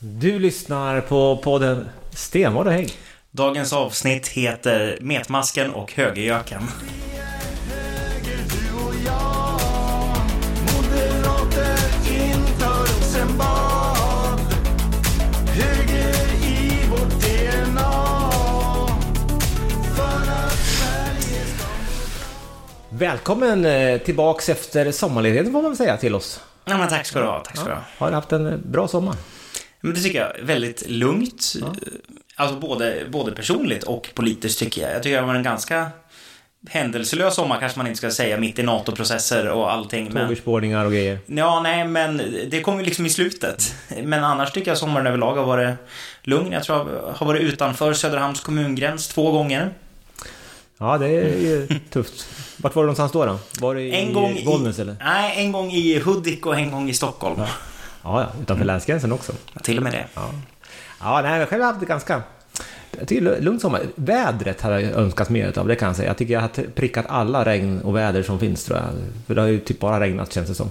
Du lyssnar på podden Stenvård och hägg. Dagens avsnitt heter Metmasken och Högergöken. Välkommen eh, tillbaks efter sommarledigheten får man väl säga till oss. Ja, men tack ska du ha. Tack ska du ha. Har du haft en eh, bra sommar? Men det tycker jag. Väldigt lugnt. Alltså både, både personligt och politiskt tycker jag. Jag tycker det var en ganska händelselös sommar kanske man inte ska säga mitt i NATO-processer och allting. Tågurspårningar och grejer. ja, nej, men det kom ju liksom i slutet. Men annars tycker jag sommaren överlag har varit lugn. Jag tror jag har varit utanför Söderhamns kommungräns två gånger. Ja, det är ju tufft. Vart var du någonstans då? då? Var det i En gång i... Bollnäs eller? Nej, en gång i Hudik och en gång i Stockholm. Ja, ja, utanför länsgränsen också. Till och med det. Ja, ja nej, jag själv har haft det ganska... Jag tycker lugnt sommar. Vädret hade jag önskat mer av, det kan jag säga. Jag tycker jag har prickat alla regn och väder som finns tror jag. För det har ju typ bara regnat känns det som.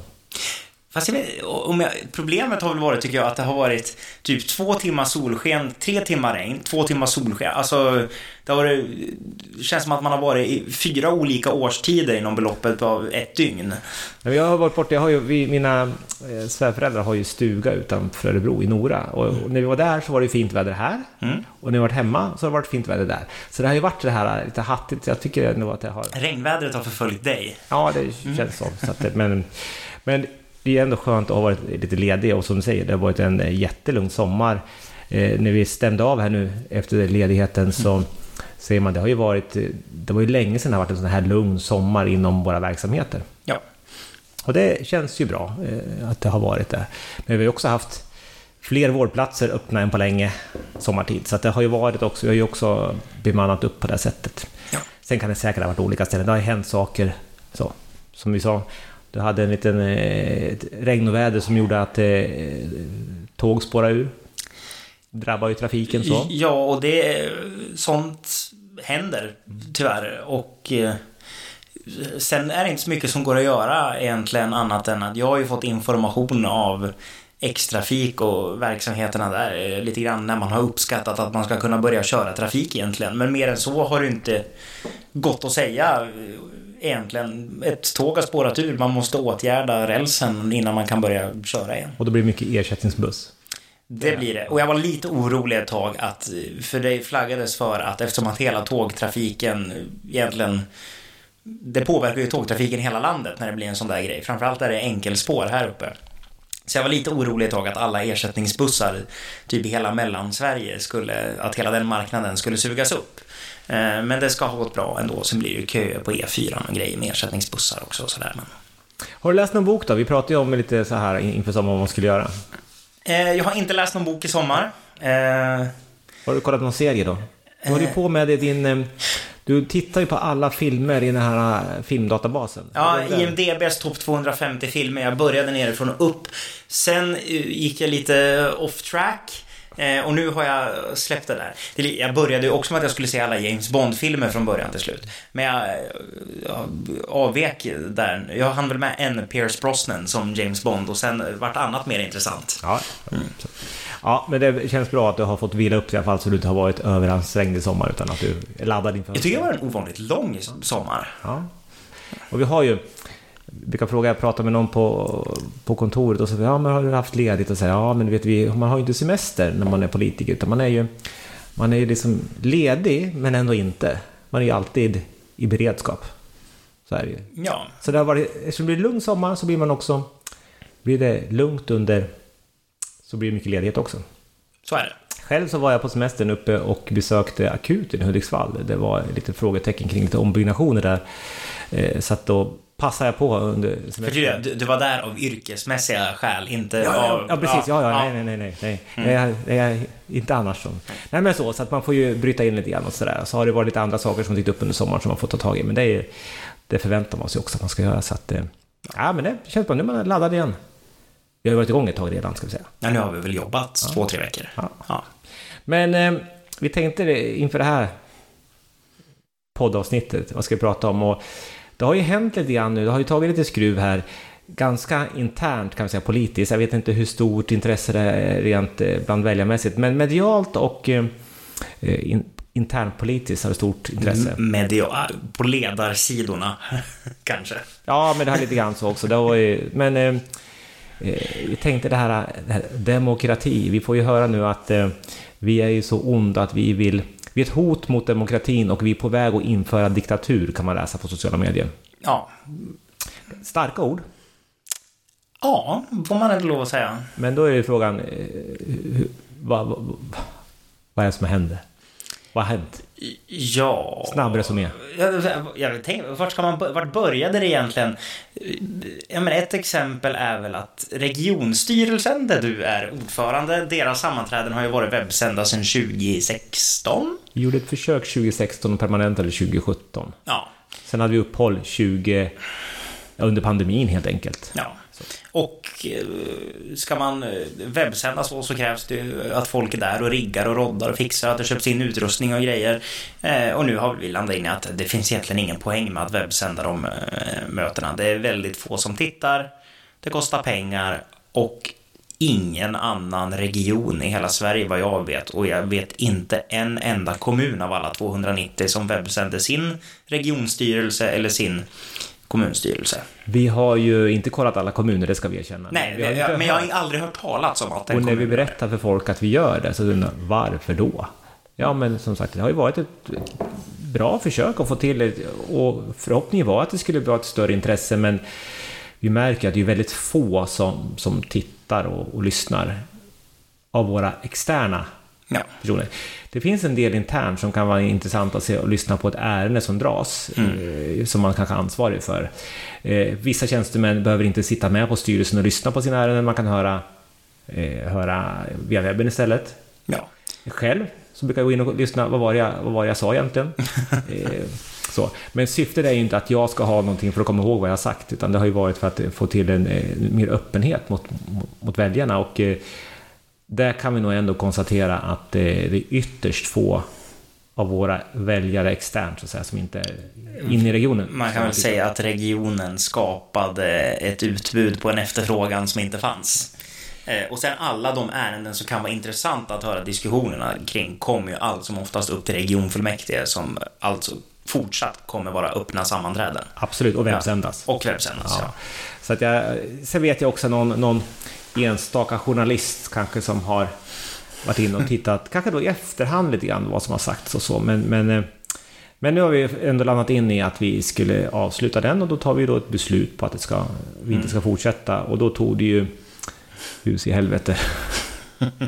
Fast jag vet, om jag, problemet har väl varit, tycker jag, att det har varit typ två timmar solsken, tre timmar regn, två timmar solsken. Alltså, det har varit, det känns som att man har varit i fyra olika årstider inom beloppet av ett dygn. Ja, Jag har varit borta, jag har ju, vi, mina eh, svärföräldrar har ju stuga utanför Örebro i Nora. Och, och när vi var där så var det fint väder här. Mm. Och när vi varit hemma så har det varit fint väder där. Så det har ju varit det här lite hattigt. Jag tycker ändå att det har... Regnvädret har förföljt dig. Ja, det känns så. så att, men, men det är ändå skönt att ha varit lite ledig och som du säger, det har varit en eh, jättelugn sommar. Eh, när vi stämde av här nu efter ledigheten så säger man det har ju varit, eh, det var ju länge sedan det har varit en sån här lugn sommar inom våra verksamheter. Ja. Och det känns ju bra eh, att det har varit det. Men vi har också haft fler vårdplatser öppna än på länge sommartid. Så det har ju varit också, vi har ju också bemannat upp på det sättet. Ja. Sen kan det säkert ha varit olika ställen. Det har ju hänt saker, så. Som vi sa, du hade en liten eh, ett regn och väder som gjorde att eh, tåg spårade ur. Drabbar ju trafiken så. Ja, och det, sånt händer tyvärr. Och eh, sen är det inte så mycket som går att göra egentligen annat än att jag har ju fått information av X-trafik och verksamheterna där eh, lite grann när man har uppskattat att man ska kunna börja köra trafik egentligen. Men mer än så har det inte gått att säga eh, egentligen. Ett tåg har spårat ur, man måste åtgärda rälsen innan man kan börja köra igen. Och då blir det mycket ersättningsbuss. Det blir det. Och jag var lite orolig ett tag att, för det flaggades för att eftersom att hela tågtrafiken egentligen det påverkar ju tågtrafiken i hela landet när det blir en sån där grej. Framförallt är det enkelspår här uppe. Så jag var lite orolig ett tag att alla ersättningsbussar, typ i hela mellansverige, skulle, att hela den marknaden skulle sugas upp. Eh, Men det ska ha gått bra ändå. Sen blir det ju köer på E4 och grejer med ersättningsbussar också och sådär. Men... Har du läst någon bok då? Vi pratade ju om lite så här inför sommaren vad man skulle göra. Eh, Jag har inte läst någon bok i sommar. Eh, Har du kollat någon serie då? Du håller ju på med din... Du tittar ju på alla filmer i den här filmdatabasen. Ja? IMDBs topp 250 filmer. Jag började nerifrån och upp. Sen gick jag lite off track. Eh, Och nu har jag släppt det där. Jag började ju också med att jag skulle se alla James Bond-filmer från början till slut. Men jag, jag avvek där. Jag hann väl med en Pierce Brosnan som James Bond och sen vart annat mer intressant. Ja. Ja, men det känns bra att du har fått vila upp dig i alla fall så du inte har varit överansträngd i sommar utan att du är laddad inför Jag tycker det var en ovanligt lång sommar. Ja. Och vi har ju... Brukar fråga, jag pratar med någon på, på kontoret och så ja men har du haft ledigt? Och säger ja men vet vi, man har ju inte semester när man är politiker utan man är ju... Man är ju liksom ledig men ändå inte. Man är ju alltid i beredskap. Så är det ju. Ja, Så det har varit, eftersom det blir lugn sommar så blir man också... Blir det lugnt under... Så blir det mycket ledighet också. så är det. Själv så var jag på semestern uppe och besökte akuten i Hudiksvall. Det var lite frågetecken kring lite ombyggnationer där. Eh, så att då passade jag på under semestern. Du, du var där av yrkesmässiga skäl, inte Ja, ja, av... ja, precis. Ja, ja, nej, nej, nej, nej. nej. Jag, jag, är inte annars så. Nej, men så, så att man får ju bryta in lite grann och sådär. Så har det varit lite andra saker som dykt upp under sommaren som man får ta tag i. Men det, är, det förväntar man sig också att man ska göra. Så att, eh, ja, men det känns bra. Nu är man laddad igen. Vi har varit igång ett tag redan, ska vi säga. Ja, nu har vi väl jobbat två, tre veckor. Ja. Ja. Men eh, vi tänkte inför det här poddavsnittet, vad ska vi prata om? Och det har ju hänt lite grann nu, det har ju tagit lite skruv här ganska internt kan vi säga politiskt. Jag vet inte hur stort intresse det är rent eh, bland väljarmässigt, men medialt och eh, eh, in, internpolitiskt har det stort intresse. Media, på ledarsidorna, kanske. Ja, men det har lite grann så också. Det var ju, men eh, jag tänkte det här, det här demokrati. Vi får ju höra nu att eh, vi är ju så onda att vi vill... Vi är ett hot mot demokratin och vi är på väg att införa diktatur kan man läsa på sociala medier. Ja, Starka ord. ja får man ändå lov att säga. Men då är ju frågan, eh, vad, vad, vad är det som händer? Vad har hänt? Ja... Snabb resumé. Jag, jag tänkte, vart, ska man, vart började det egentligen? Ja, men ett exempel är väl att regionstyrelsen, där du är ordförande, deras sammanträden har ju varit webbsända sedan 2016. Vi gjorde ett försök 2016 och permanentade 2017. Ja, Sen hade vi uppehåll 20... Under pandemin helt enkelt. ja. Och eh, ska man eh, webbsända så, så krävs det att folk är där och riggar och roddar och fixar, att det köps in utrustning och grejer. Eh, och nu har vi landat in i att det finns egentligen ingen poäng med att webbsända de mötena. Det är väldigt få som tittar, det kostar pengar och ingen annan region i hela Sverige vad jag vet och jag vet inte en enda kommun av alla 290 som webbsänder sin regionstyrelse eller sin kommunstyrelse. Vi har ju inte kollat alla kommuner, det ska vi erkänna. Nej, vi har men jag har aldrig hört talas om att en Och när vi berättar för folk att vi gör det så undrar de, varför då? Ja, men som sagt, det har ju varit ett bra försök att få till det och förhoppningen var att det skulle vara ett större intresse, men vi märker att det är väldigt få som, som tittar och, och lyssnar av våra externa Ja. personer. Det finns en del internt som kan vara intressant att se och lyssna på ett ärende som dras, eh, som man kanske är ansvarig för. Eh, vissa tjänstemän behöver inte sitta med på styrelsen och lyssna på sina ärenden, man kan höra, eh, höra via webben istället. ja. Själv så brukar jag gå in och lyssna, vad var det jag, vad var jag sa egentligen? så. Men syftet är ju inte att jag ska ha någonting för att komma ihåg vad jag har sagt, utan det har ju varit för att få till en mer öppenhet mot, mot, väljarna. Och där kan vi nog ändå konstatera att eh, det är ytterst få av våra väljare externt, så att säga, som inte är inne i regionen. Man kan väl säga att regionen skapade ett utbud på en efterfrågan som inte fanns. Eh, Och sen alla de ärenden som kan vara intressanta att höra diskussionerna kring kommer ju allt som oftast upp till regionfullmäktige som alltså fortsatt kommer vara öppna sammanträden. Absolut, och webbsändas. Och webbsändas, ja. Ja. Så att jag, sen vet jag också någon, någon enstaka journalist kanske som har varit inne och tittat, kanske då i efterhand lite grann vad som har sagts och så, men, men, eh, men nu har vi ändå landat in i att vi skulle avsluta den och då tar vi då ett beslut på att det ska, vi inte ska fortsätta och då tog det ju hus i helvete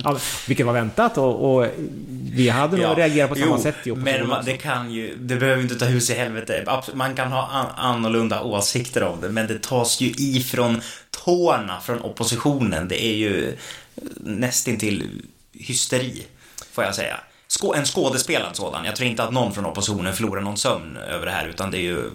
ja, vilket var väntat och, och vi hade nog reagerat på samma jo, sätt i Men man, också. det kan ju, det behöver inte ta hus i helvete. Man kan ha an, annorlunda åsikter om det, men det tas ju ifrån tårna från oppositionen. Det är ju nästintill hysteri, får jag säga. Skå, en skådespelad sådan. Jag tror inte att någon från oppositionen förlorar någon sömn över det här, utan det är ju...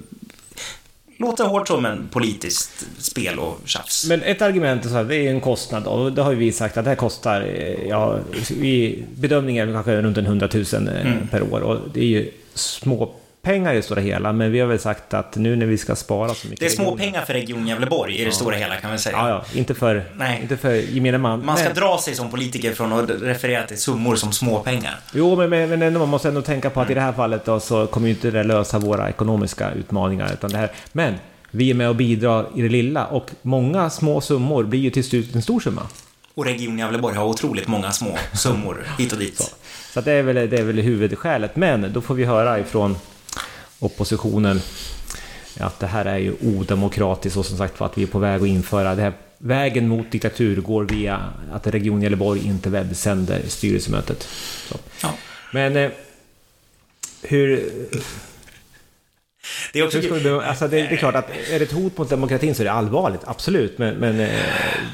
Låter hårt som en politiskt spel och tjafs. Men ett argument är så här, det är en kostnad och det har vi sagt att det här kostar, eh, ja, vi, bedömningen är kanske runt en 100 000 eh, Mm. per år och det är ju små pengar i det stora hela, men vi har väl sagt att nu när vi ska spara så mycket... det är små regioner- pengar för Region Gävleborg i det stora hela, kan vi säga. Ja, ja, inte för, Nej. inte för gemene man. Man ska men, dra sig som politiker från att referera till summor som småpengar. Jo, men, men, men man måste ändå tänka på att i det här fallet då, så kommer ju inte det lösa våra ekonomiska utmaningar. Utan det här, men vi är med och bidrar i det lilla och många små summor blir ju till slut en stor summa. Och Region Gävleborg har otroligt många små summor hit och dit. Så att det, är väl, det är väl huvudskälet. Men då får vi höra ifrån oppositionen att det här är ju odemokratiskt och som sagt var att vi är på väg att införa det här. Vägen mot diktatur går via att Region Gävleborg inte webbsänder styrelsemötet. Så. Ja. Men eh, hur, Det är också be- alltså det, det är klart att är det ett hot mot demokratin så är det allvarligt, absolut. Men, men eh,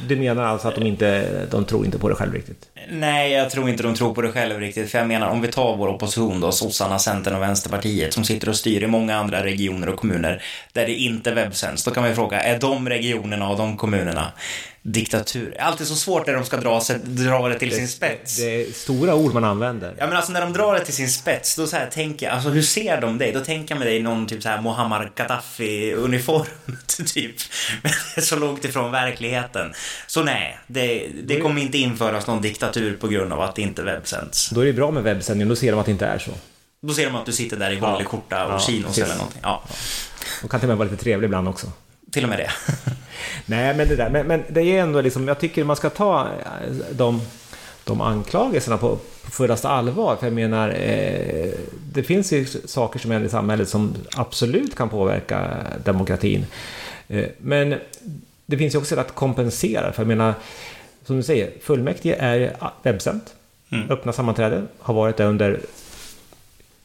du menar alltså att de inte, de tror inte på det själv riktigt? Nej, jag tror inte de tror på det själv riktigt. För jag menar, om vi tar vår opposition då, sossarna, Centern och Vänsterpartiet, som sitter och styr i många andra regioner och kommuner där det inte webbsänds, då kan man ju fråga, är de regionerna och de kommunerna diktatur. Det är alltid så svårt när de ska dra, sig, dra det till sin spets. Det är stora ord man använder. Ja men alltså när de drar det till sin spets, då så här tänker jag, alltså hur ser de dig? Då tänker jag med dig i någon typ så här Muammar Gaddafi-uniform, typ. Men det är så långt ifrån verkligheten. Så nej, det, det kommer inte införas någon diktatur på grund av att det inte webbsänds. Då är det bra med webbsändning, då ser de att det inte är så. Då ser de att du sitter där i vanlig skjorta och Ja, chinos eller någonting. Ja, De kan till och med vara lite trevliga ibland också. till och med det. Nej, men det där, men, men det är ändå liksom, jag tycker man ska ta eh, de, de anklagelserna på, på fullaste allvar. För jag menar, eh, det finns ju saker som händer i samhället som absolut kan påverka demokratin. Eh, men det finns ju också sätt att kompensera. För jag menar, som du säger, fullmäktige är webbsänt. Mm. Öppna sammanträden har varit det under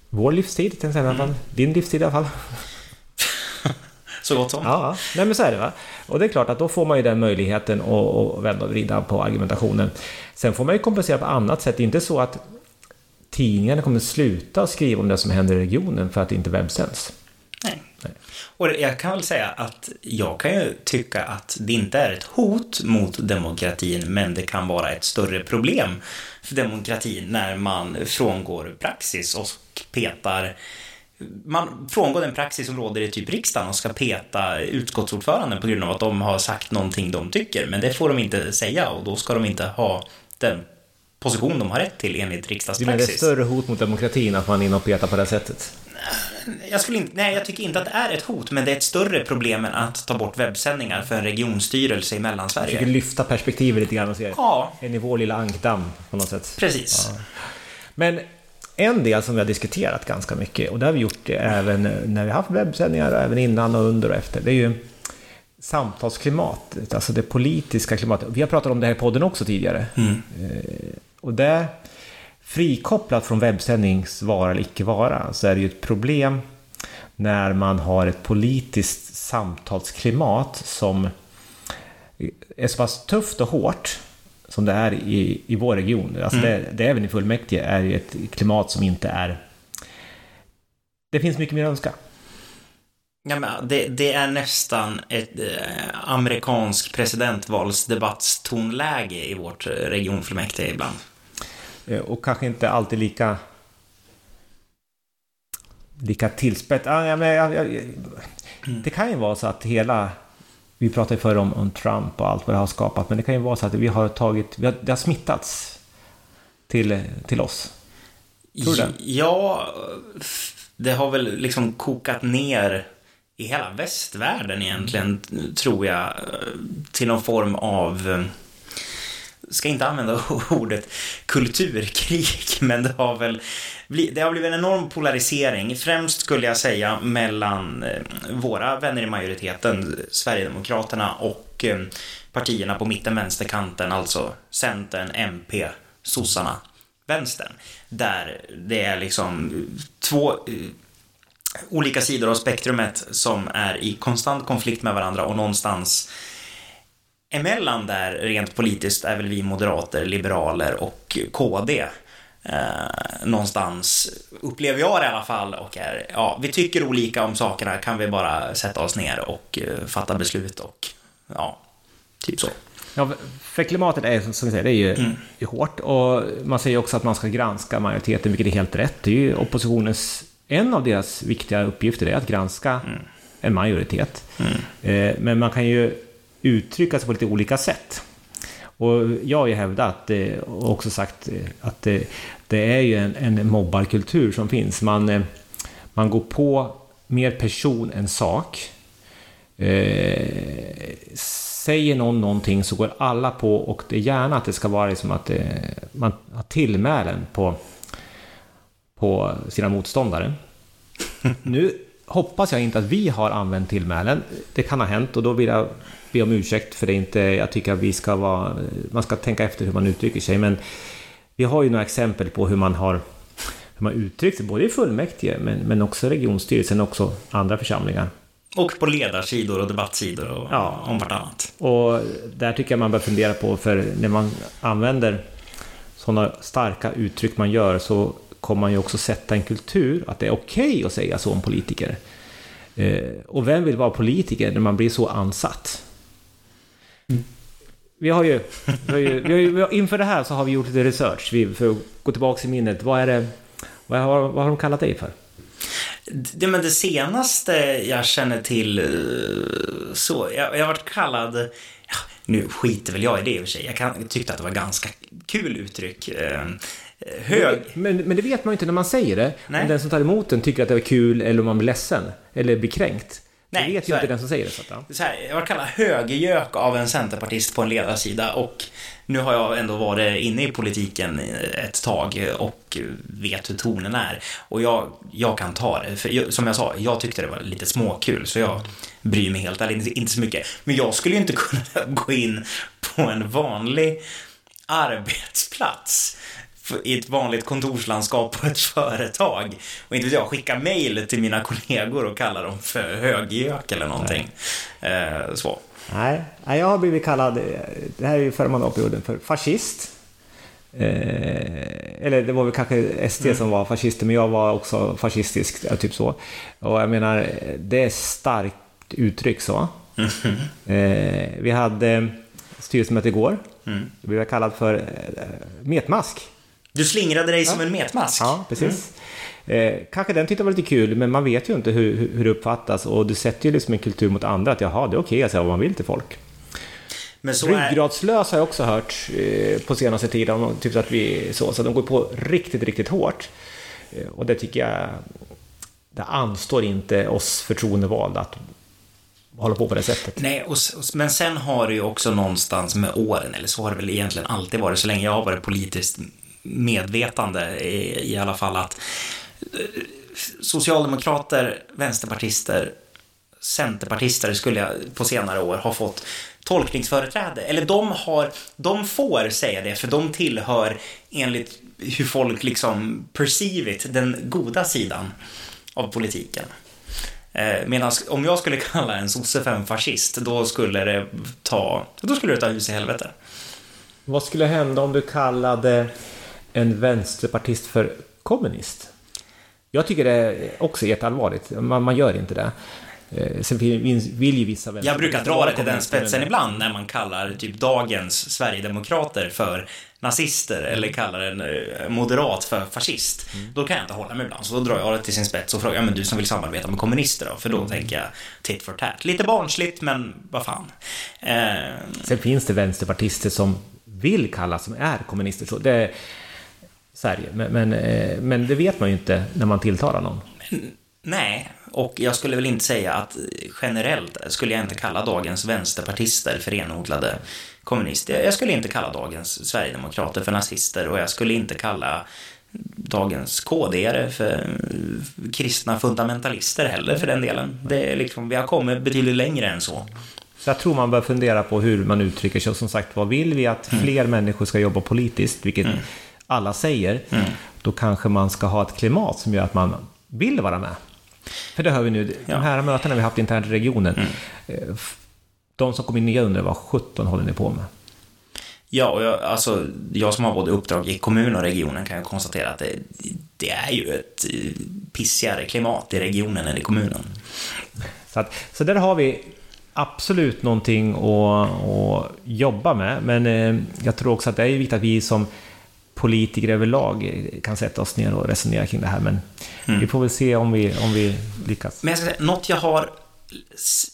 vår livstid, i alla fall. Din livstid i alla fall. Så gott som. Ja, nej men så är det va. Och det är klart att då får man ju den möjligheten att, vända och vrida på argumentationen. Sen får man ju kompensera på annat sätt. Det är inte så att tidningarna kommer sluta skriva om det som händer i regionen för att det inte webbsänds. Nej. Och jag kan väl säga att jag kan ju tycka att det inte är ett hot mot demokratin, men det kan vara ett större problem för demokratin när man frångår praxis och petar man frångår den praxis som råder i typ riksdagen och ska peta utskottsordföranden på grund av att de har sagt någonting de tycker. Men det får de inte säga och då ska de inte ha den position de har rätt till enligt menar det är ett riksdagspraxis. större hot mot demokratin att man är inne och petar på det sättet? Jag, skulle inte, nej, jag tycker inte att det är ett hot, men det är ett större problem än att ta bort webbsändningar för en regionstyrelse i Jag försöker Mellansverige. lyfta perspektivet lite grann och se Ja, en i vår lilla ankdamm på något sätt. precis. Men en del som vi har diskuterat ganska mycket, och det har vi gjort även när vi har haft webbsändningar, och även innan och under och efter, det är ju samtalsklimatet, alltså det politiska klimatet. Vi har pratat om det här i podden också tidigare. Eh, Och det, frikopplat från webbsändnings vara eller icke vara, så är det ju ett problem när man har ett politiskt samtalsklimat som är så pass tufft och hårt som det är i, i vår region. Alltså det, det även i fullmäktige är ju ett klimat som inte är... Det finns mycket mer att önska. Ja, men det, det är nästan ett eh, amerikansk presidentvalsdebattstonläge i vårt regionfullmäktige ibland. Eh, Och kanske inte alltid lika... Lika tillspett. Ah, ja, men, jag, jag, det kan ju vara så att hela... Vi pratade förr om, om Trump och allt vad det har skapat, men det kan ju vara så att vi har tagit... Vi har, det har smittats till, till oss. Tror du det? Ja, det har väl liksom kokat ner i hela västvärlden egentligen, tror jag, till någon form av ska inte använda ordet kulturkrig, men det har väl det har blivit en enorm polarisering, främst skulle jag säga mellan eh, våra vänner i majoriteten, Sverigedemokraterna och eh, partierna på mitten-vänsterkanten, alltså Centern, MP, sossarna, vänstern. Där det är liksom eh, två olika sidor av spektrumet som är i konstant konflikt med varandra och någonstans emellan där rent politiskt är väl vi moderater, liberaler och KD. Eh, någonstans upplever jag det i alla fall och är, ja, vi tycker olika om sakerna, kan vi bara sätta oss ner och eh, fatta beslut och ja, typ så. Ja, för klimatet är som vi säger, det är ju är hårt och man säger också att man ska granska majoriteten, vilket är helt rätt. Det är ju oppositionens, en av deras viktiga uppgifter är att granska en majoritet. Eh, Men man kan ju uttrycka sig på lite olika sätt. Och jag har ju hävdat eh, och också sagt eh, att det, det är ju en, en mobbarkultur som finns. Man, eh, man går på mer person än sak. Eh, säger någon någonting så går alla på och det är gärna att det ska vara liksom att eh, man har tillmälen på, på sina motståndare. nu hoppas jag inte att vi har använt tillmälen. Det kan ha hänt och då vill jag be om ursäkt för det inte. Jag tycker att vi ska vara, man ska tänka efter hur man uttrycker sig. Men vi har ju några exempel på hur man har hur man uttryckt sig, både i fullmäktige men, men också regionstyrelsen och också andra församlingar. Och på ledarsidor och debattsidor och Ja. om vartannat. Och där tycker jag man bör fundera på, för när man använder sådana starka uttryck man gör så kommer man ju också sätta en kultur att det är okej att säga så om politiker. Eh, och vem vill vara politiker när man blir så ansatt? Vi har ju, vi har ju, vi har ju vi har, inför det här så har vi gjort lite research vi, för att gå tillbaka i minnet. Vad är det, vad har, vad har de kallat dig för? Det, men det senaste jag känner till eh, så, jag, jag har varit kallad, ja, nu skiter väl jag i det i och för sig, jag, kan, jag tyckte att det var ganska kul uttryck. Hög, Men, men det vet man ju inte när man säger det. Nej. Om den som tar emot den tycker att det är kul eller om man blir ledsen. Eller blir kränkt. Nej, det vet ju inte den som säger det. Så att, ja. så här, jag var kallad högergök av en centerpartist på en ledarsida och nu har jag ändå varit inne i politiken ett tag och vet hur tonen är. Och jag, jag kan ta det, för jag, som jag sa, jag tyckte det var lite småkul så jag bryr mig helt ärligt inte så mycket. Men jag skulle ju inte kunna gå in på en vanlig arbetsplats i ett vanligt kontorslandskap på ett företag och inte vet jag, skicka mail till mina kollegor och kalla dem för höggök eller någonting. Eh, så. Nej, jag har blivit kallad, eh, det här är ju förra mandatperioden, för fascist. Eh, eller det var väl kanske SD Mm. som var fascister, men jag var också fascistisk, ja, typ så. Och jag menar, eh, det är starkt uttryck så. Mm-hmm. Eh, vi hade styrelsemöte igår. Mm. Då blev kallad för eh, metmask. Du slingrade dig som en metmask. Ja, precis. Eh, kanske den tyckte var lite kul, men man vet ju inte hur, hur det uppfattas. Och du sätter ju liksom en kultur mot andra, att jaha, det är okej att säga vad man vill till folk. Men så. Ryggradslös har jag också hört eh, på senaste tiden, typ att vi så, så de går på riktigt, riktigt hårt. Eh, och det tycker jag, det anstår inte oss förtroendevalda att hålla på på det sättet. Nej, och, men sen har det ju också någonstans med åren, eller så har det väl egentligen alltid varit, så länge jag har varit politiskt medvetande i, i alla fall, att eh, socialdemokrater, vänsterpartister, centerpartister skulle jag på senare år ha fått tolkningsföreträde. Eller de har, de får säga det, för de tillhör enligt hur folk liksom perceive it, den goda sidan av politiken. Eh, Medan om jag skulle kalla en sosse för en fascist, då skulle det ta, då skulle det ta hus i helvete. Vad skulle hända om du kallade en vänsterpartist för kommunist? Jag tycker det är också jätteallvarligt. Man, man gör inte det. Eh, Sen vill, ju vissa Jag brukar dra det till den spetsen ibland när man kallar typ dagens Sverigedemokrater för nazister eller kallar en eh, moderat för fascist. Då kan jag inte hålla mig ibland, så då drar jag det till sin spets och frågar, ja, men du som vill samarbeta med kommunister då? För då tänker jag tit for tat. Lite barnsligt, men vad fan. Eh, Sen finns det vänsterpartister som vill kallas som är kommunister. Så det är Sverige. Men, men, eh, men det vet man ju inte när man tilltalar någon. Nej, och jag skulle väl inte säga att generellt skulle jag inte kalla dagens vänsterpartister för renodlade kommunister. Jag skulle inte kalla dagens sverigedemokrater för nazister och jag skulle inte kalla dagens KD för kristna fundamentalister heller för den delen. Det är liksom, vi har kommit betydligt längre än så. Så jag tror man bör fundera på hur man uttrycker sig. Och som sagt vad vill vi att fler människor ska jobba politiskt, vilket alla säger, då kanske man ska ha ett klimat som gör att man vill vara med. För det hör vi nu, Ja. de här mötena vi haft internt i regionen, eh, f- de som kom in nya undrar vad 17 håller ni på med? Ja, och jag, alltså, jag som har både uppdrag i kommun och regionen kan ju konstatera att det, det är ju ett eh, pissigare klimat i regionen än i kommunen. Så, att, så där har vi absolut någonting att, att jobba med. Men eh, jag tror också att det är viktigt att vi som politiker överlag kan sätta oss ner och resonera kring det här. Men vi får väl se om vi, om vi lyckas. Men jag ska säga, något jag har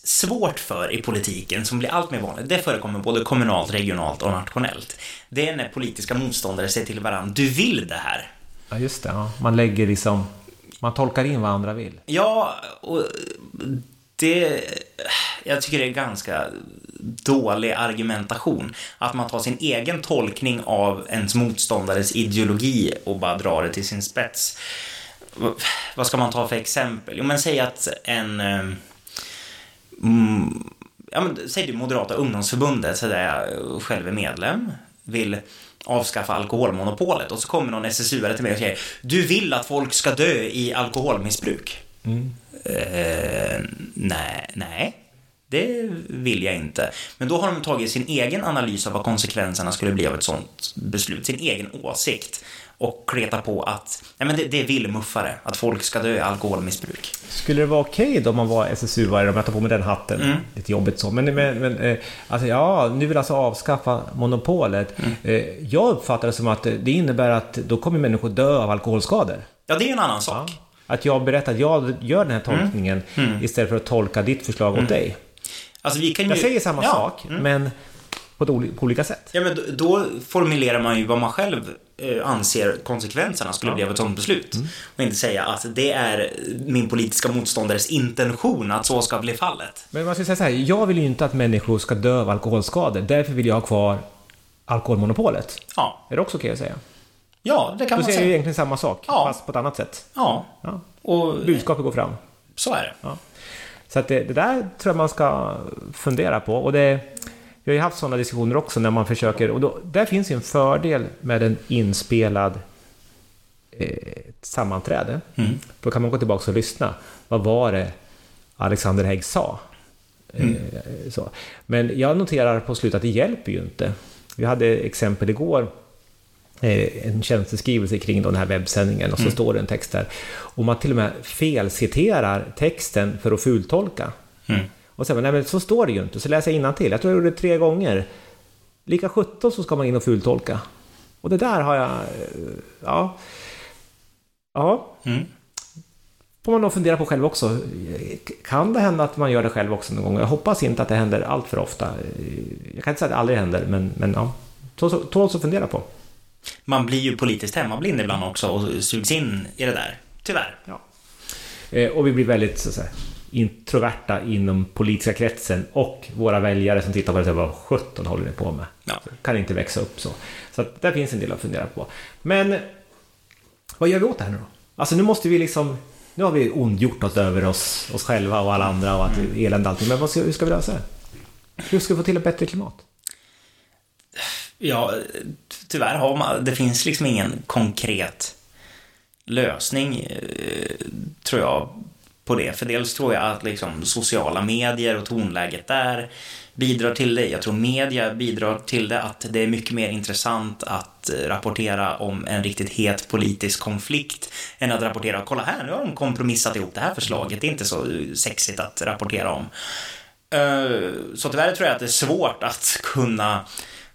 svårt för i politiken, som blir allt mer vanligt, det förekommer både kommunalt, regionalt och nationellt. Det är när politiska motståndare säger till varandra, du vill det här. Ja, just det. Ja. Man lägger liksom... Man tolkar in vad andra vill. Ja, och det... Jag tycker det är ganska dålig argumentation. Att man tar sin egen tolkning av ens motståndares ideologi och bara drar det till sin spets. Vad ska man ta för exempel? Jo, men säg att en... Ehm, mm, ja, men, säg det Moderata ungdomsförbundet, så där jag själv är medlem, vill avskaffa alkoholmonopolet och så kommer någon SSU-are till mig och säger du vill att folk ska dö i alkoholmissbruk. Mm. Eh, nej, nej. Det vill jag inte. Men då har de tagit sin egen analys av vad konsekvenserna skulle bli av ett sånt beslut, sin egen åsikt och kletat på att nej men det, det är villmuffare, att folk ska dö i alkoholmissbruk. Skulle det vara okej då om man var SSU-are, om jag tar på mig den hatten? Mm. Lite jobbigt så. Men, men, men eh, alltså, ja, nu vill alltså avskaffa monopolet. Mm. Eh, jag uppfattar det som att det innebär att då kommer människor dö av alkoholskador. Ja, det är en annan sak. Att jag berättar att jag gör den här Mm. tolkningen istället för att tolka ditt förslag åt dig. Alltså vi kan ju... Jag säger samma ja, sak, men på, oli- på olika sätt. Ja, men då, då formulerar man ju vad man själv eh, anser konsekvenserna skulle bli av ett sådant beslut. Och inte säga att det är min politiska motståndares intention att så ska bli fallet. Men man ska säga så här, jag vill ju inte att människor ska dö av alkoholskador. Därför vill jag ha kvar alkoholmonopolet. Ja, Är det också okej att säga? Ja det kan Då man säger jag ju säga. egentligen samma sak, Ja. fast på ett annat sätt. Ja, Ja. och Budskapet går fram. så är det. Ja. Så att det, det där tror jag man ska fundera på. Och det, vi har ju haft sådana diskussioner också när man försöker... Och då, där finns ju en fördel med en inspelad eh, sammanträde. Mm. Då kan man gå tillbaka och lyssna. Vad var det Alexander Hägg sa? Mm. Eh. Men jag noterar på slutet att det hjälper ju inte. Vi hade exempel igår en tjänsteskrivelse kring den här webbsändningen och så står det en text där. Och man till och med felciterar texten för att fultolka. Mm. Och sen, nej men så står det ju inte, så läser jag till. Jag tror jag gjorde det tre gånger. Lika 17 så ska man in och fultolka. Och det där har jag... eh, Ja. Ja. Mm. Får man nog fundera på själv också. Kan det hända att man gör det själv också någon gång? Jag hoppas inte att det händer allt för ofta. Jag kan inte säga att det aldrig händer, men, men ja. Tåls att fundera på. Man blir ju politiskt hemmablind ibland också och sugs in i det där. Tyvärr. Eh, Och vi blir väldigt så att säga, introverta inom politiska kretsen och våra väljare som tittar på det säger vad 17 håller ni på med? Ja. Kan inte växa upp så. Så att där finns en del att fundera på. Men vad gör vi åt det här nu då? Alltså nu måste vi liksom... Nu har vi ondgjort oss över oss, oss själva och alla andra och att Mm. elände och allting. Men vad ska, hur ska vi lösa det? Hur ska vi få till ett bättre klimat? Ja, tyvärr har man, det finns liksom ingen konkret lösning, eh, tror jag, på det. För dels tror jag att liksom sociala medier och tonläget där bidrar till det. Jag tror media bidrar till det, att det är mycket mer intressant att eh, rapportera om en riktigt het politisk konflikt än att rapportera, kolla här, nu har de kompromissat ihop det här förslaget. Det är inte så eh, sexigt att rapportera om. Så tyvärr tror jag att det är svårt att kunna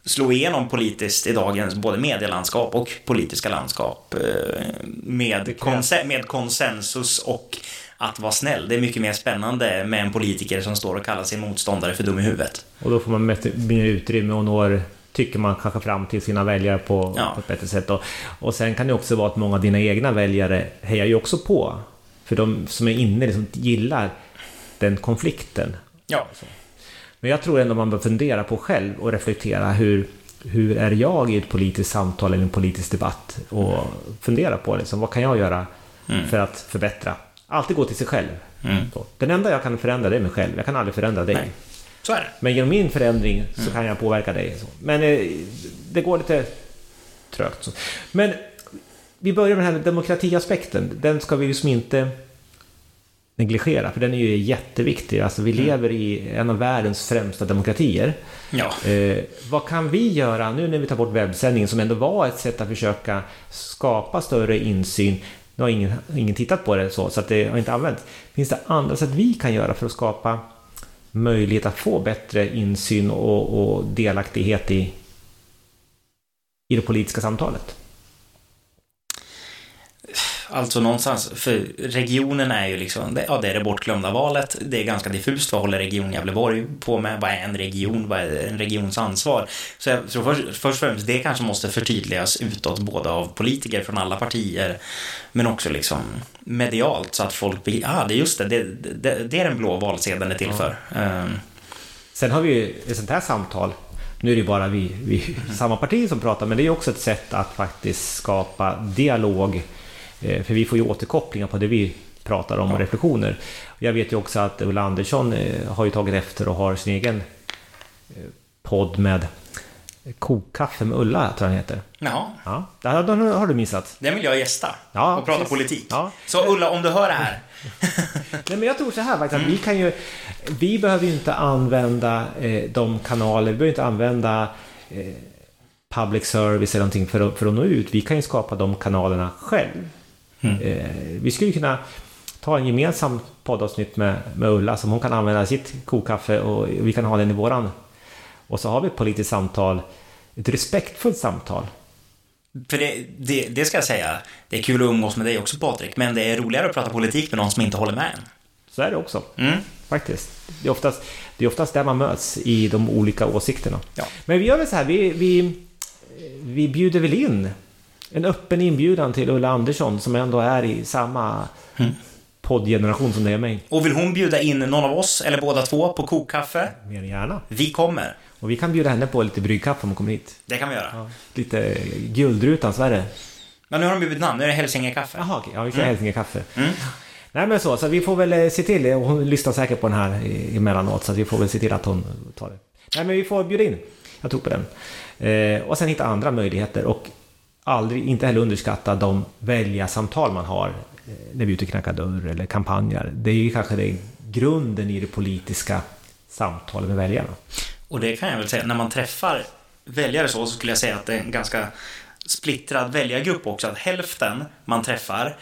slå igenom politiskt i dagens både medielandskap och politiska landskap eh, med, konse- med konsensus och att vara snäll. Det är mycket mer spännande med en politiker som står och kallar sin motståndare för dum i huvudet. Och då får man mer utrymme och når, tycker man, kanske fram till sina väljare på, Ja. på ett bättre sätt. Och, och sen kan det också vara att många av dina egna väljare hejar ju också på. För de som är inne liksom gillar den konflikten. Ja, Men jag tror ändå man bör fundera på själv och reflektera hur, hur är jag i ett politiskt samtal eller en politisk debatt? Och fundera på liksom, vad kan jag göra för att förbättra? Alltid gå till sig själv. Mm. Den enda jag kan förändra det är mig själv. Jag kan aldrig förändra dig. Nej. så är det. Men genom min förändring så kan jag påverka dig. Men eh, det går lite trögt. Så. Men vi börjar med den här demokratiaspekten. Den ska vi liksom inte negligera, för den är ju jätteviktig. Alltså vi lever i en av världens främsta demokratier. Ja. Eh, vad kan vi göra nu när vi tar bort webbsändningen, som ändå var ett sätt att försöka skapa större insyn? Nu har ingen, ingen tittat på det så, så att det har inte använts. Finns det andra sätt vi kan göra för att skapa möjlighet att få bättre insyn och, och delaktighet i, i det politiska samtalet? Alltså någonstans, för regionen är ju liksom, ja det är det bortglömda valet. Det är ganska diffust, vad håller Region Gävleborg på med? Vad är en region? Vad är en regions ansvar? Så jag tror först, först och främst, det kanske måste förtydligas utåt, både av politiker från alla partier, men också liksom medialt, så att folk blir, ah det är just det, det, det, det är den blå valsedeln är till för. Ehm, Sen har vi ju ett sånt här samtal. Nu är det bara vi, vi samma parti som pratar, men det är också ett sätt att faktiskt skapa dialog. Eh, För vi får ju återkopplingar på det vi pratar om och reflektioner. Jag vet ju också att Ulla Andersson eh, har ju tagit efter och har sin egen eh, podd med Kokkaffe med Ulla, tror jag den heter. Jaha, Ja, den har du missat. den vill jag gästa. Ja, och prata precis. politik. Ja. Så Ulla, om du hör det här. Nej, men jag tror så här faktiskt, att vi kan ju... Vi behöver ju inte använda eh, de kanaler, vi behöver inte använda eh, public service eller någonting för att, för att nå ut. Vi kan ju skapa de kanalerna själv. Eh, vi skulle kunna ta en gemensam poddavsnitt med, med Ulla som hon kan använda sitt kokkaffe och vi kan ha den i våran. Och så har vi ett politiskt samtal, ett respektfullt samtal. För det, det, det ska jag säga, det är kul att umgås med dig också Patrik, men det är roligare att prata politik med någon som inte håller med en. Så är det också. Mm. Faktiskt. Det är, oftast, det är oftast där man möts i de olika åsikterna. Ja. Men vi gör väl så här, vi, vi, vi bjuder väl in en öppen inbjudan till Ulla Andersson som ändå är i samma poddgeneration som det är mig. Och vill hon bjuda in någon av oss, eller båda två, på kokkaffe? Mer än gärna. Vi kommer. Och vi kan bjuda henne på lite bryggkaffe om hon kommer hit. Det kan vi göra. Lite Guldrutan Sverige. Men nu har de blivit namn, nu är det Hälsingekaffe. Jaha, okej. Ja, vi kan mm. Hälsingekaffe. Mm. Nej men så, så vi får väl eh, se till, hon lyssnar säkert på den här emellanåt, så vi får väl se till att hon tar det. Nej men vi får bjuda in. Jag tror på den. Eh, och sen hitta andra möjligheter och aldrig, inte heller underskatta de väljarsamtal man har eh, när vi är ute och knackar dörr eller kampanjer. Det är ju kanske det grunden i det politiska samtalet med väljarna. Och det kan jag väl säga, när man träffar väljare så, så skulle jag säga att det är en ganska splittrad väljargrupp också. Att hälften man träffar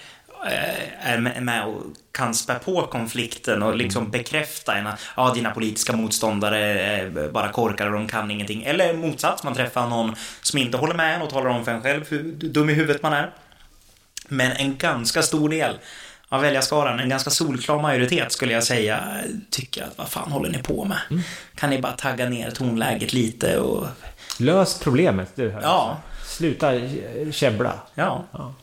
är med- och kan spä på konflikten och liksom bekräfta en ja, dina politiska motståndare är bara korkar och de kan ingenting. Eller motsats, man träffar någon som inte håller med en och talar om för en själv hur dum i huvudet man är. Men en ganska stor del av väljarskaran, en ganska solklar majoritet skulle jag säga, tycker att vad fan håller ni på med? Kan ni bara tagga ner tonläget lite och... Lös problemet, du. Här. Ja. Sluta eh, käbbla. Ja. Ja,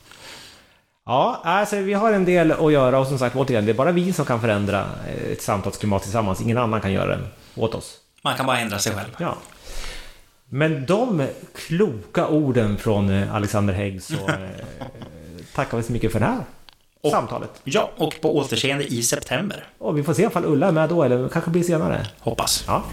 alltså vi har en del att göra och som sagt återigen, det är bara vi som kan förändra eh, ett samtalsklimat tillsammans. Ingen annan kan göra det åt oss. Man kan bara ändra sig själv. Ja. Men de kloka orden från eh, Alexander Hägg så eh, tackar vi så mycket för det här Och- samtalet. Ja, och på återseende i september. Och vi får se ifall Ulla är med då eller kanske blir senare. Hoppas. Ja.